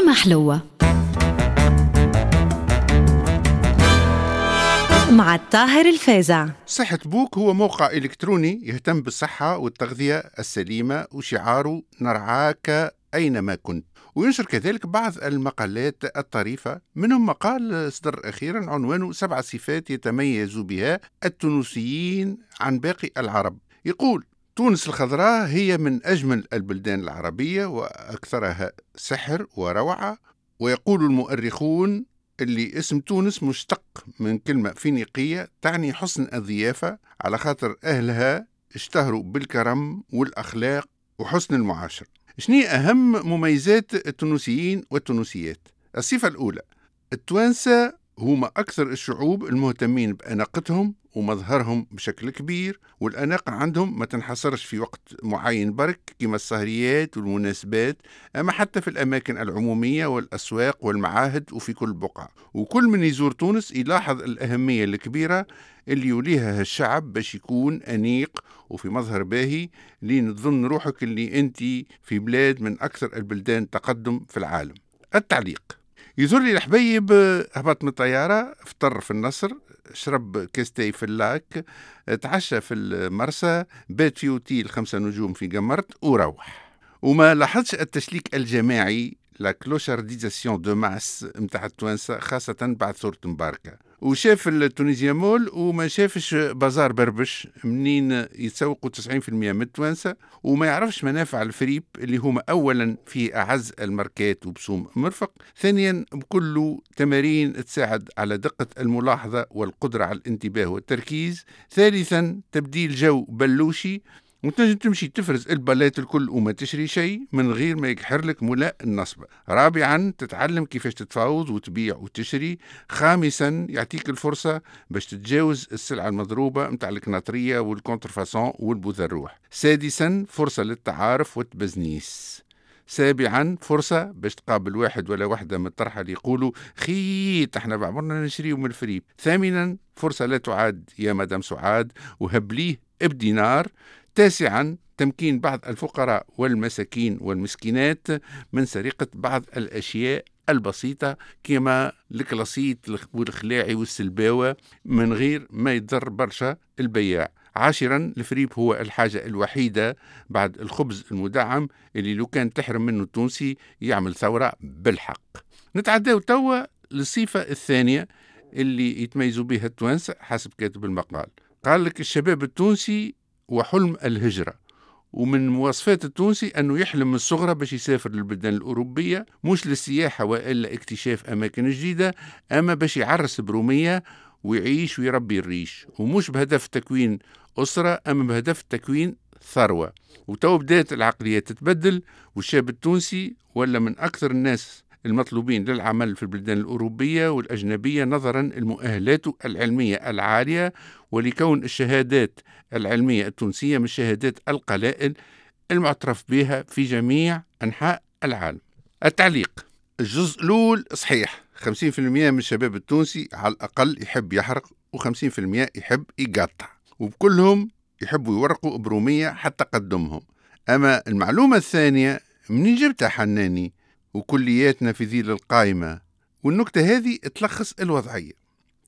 كليمة حلوة. مع الطاهر الفازع صحة بوك هو موقع إلكتروني يهتم بالصحة والتغذية السليمة وشعاره نرعاك أينما كنت. وينشر كذلك بعض المقالات الطريفة منهم مقال صدر أخيرا عنوانه سبع صفات يتميز بها التونسيين عن باقي العرب. يقول تونس الخضراء هي من أجمل البلدان العربية وأكثرها سحر وروعة ويقول المؤرخون اللي اسم تونس مشتق من كلمة فينيقية تعني حسن الضيافة على خاطر أهلها اشتهروا بالكرم والأخلاق وحسن المعاشرة. شنو أهم مميزات التونسيين والتونسيات؟ الصفة الأولى التوانسة هما أكثر الشعوب المهتمين بأناقتهم ومظهرهم بشكل كبير والأناقة عندهم ما تنحصرش في وقت معين برك كما السهريات والمناسبات أما حتى في الأماكن العمومية والأسواق والمعاهد وفي كل بقعة. وكل من يزور تونس يلاحظ الأهمية الكبيرة اللي يوليها الشعب باش يكون أنيق وفي مظهر باهي لين تظن روحك اللي أنت في بلاد من أكثر البلدان تقدم في العالم. التعليق. يزور لي الحبيب هبط من الطيارة فطر في النصر شرب كاس تاي في اللاك تعشى في المرسى بات في أوتيل خمسة نجوم في قمرت وروح. وما لاحظش التشليك الجماعي la clochardisation de masse نتاع التوانسة خاصة بعد ثوره مباركة. وشاف التونيزيا مول وما شافش بازار بربش منين يتسوقوا 90% من التوانسة وما يعرفش منافع الفريب اللي هما اولا في أعز الماركات وبسوم مرفق ثانيا بكل تمارين تساعد على دقة الملاحظة والقدرة على الانتباه والتركيز ثالثا تبديل جو بلاشي. وتنجم تمشي تفرز البالات الكل وما تشري شيء من غير ما يكحر لك مولى النصبة رابعا تتعلم كيفاش تتفاوض وتبيع وتشري. خامسا يعطيك الفرصة باش تتجاوز السلعة المضروبة متاع الكناطرية وال contrefaçon والبوذروح سادسا فرصة للتعارف والتبزنيس سابعا فرصة باش تقابل واحد ولا واحدة من الطرحة اللي يقولوا خيت إحنا بعمرنا نشريو من الفريب ثامنا فرصة لا تعاد يا مدام سعاد وهبليه بدينار تاسعا تمكين بعض الفقراء والمساكين والمسكينات من سرقة بعض الأشياء البسيطة كما الكلاسيت والخلاعي والسلباوة من غير ما يضر برشا البياع. عاشرا الفريب هو الحاجة الوحيدة بعد الخبز المدعم اللي لو كان تحرم منه التونسي يعمل ثورة بالحق. نتعداو توا للصفة الثانية اللي يتميزوا بها التوانسة حسب كاتب المقال. قال لك الشباب التونسي وحلم الهجرة. ومن مواصفات التونسي أنه يحلم من الصغرى باش يسافر للبلدان الأوروبية مش للسياحة وإلا اكتشاف أماكن جديدة أما باش يعرس برومية ويعيش ويربي الريش. ومش بهدف تكوين أسرة أما بهدف تكوين ثروة. وتو بدات العقلية تتبدل والشاب التونسي ولا من أكثر الناس المطلوبين للعمل في البلدان الأوروبية والأجنبية نظرا المؤهلات العلمية العالية ولكون الشهادات العلمية التونسية من الشهادات القلائل المعترف بها في جميع أنحاء العالم. التعليق. الجزء الأول صحيح. 50% من الشباب التونسي على الأقل يحب يحرق و50% يحب يقطع. وبكلهم يحبوا يورقوا برومية حتى قدمهم. أما المعلومة الثانية منين جبتها حناني؟ وكلياتنا في ذيل القايمة. والنكتة هذه تلخص الوضعية.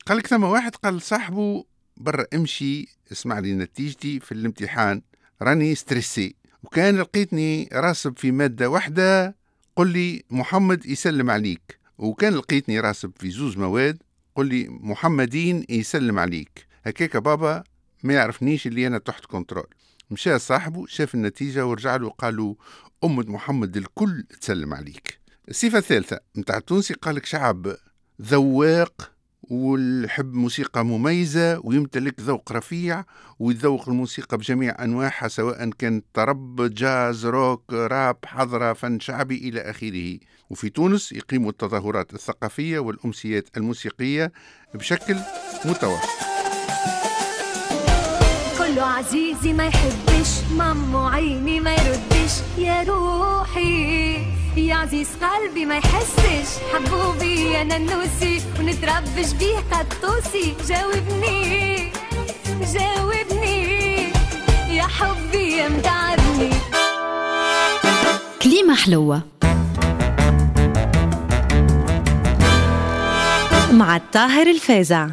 قال لك ثم واحد قال صاحبه برا امشي اسمع لي نتيجتي في الامتحان راني stressé وكان لقيتني راسب في مادة واحدة قل لي محمد يسلم عليك. وكان لقيتني راسب في زوز مواد قل لي محمدين يسلم عليك. هكاك بابا ما يعرفنيش اللي أنا تحت contrôle مشى صاحبه شاف النتيجة ورجع له قال له أمة محمد الكل تسلم عليك. الصفة الثالثة متاع التونسي قالك شعب ذواق والحب موسيقى مميزة ويمتلك ذوق رفيع ويذوق الموسيقى بجميع أنواعها سواء كانت طرب جاز روك راب حضرة فن شعبي إلى آخره. وفي تونس يقيموا التظاهرات الثقافية والأمسيات الموسيقية بشكل متواصل كله عزيزي ما يحبش مامو عيني ما يردش. يا روحي يا عزيز قلبي ما يحسش. حبوبي يا ننوسي ونتربش بيه قطوسي جاوبني جاوبني. يا حبي يا متعبني كليمة حلوة. مع الطاهر الفازع.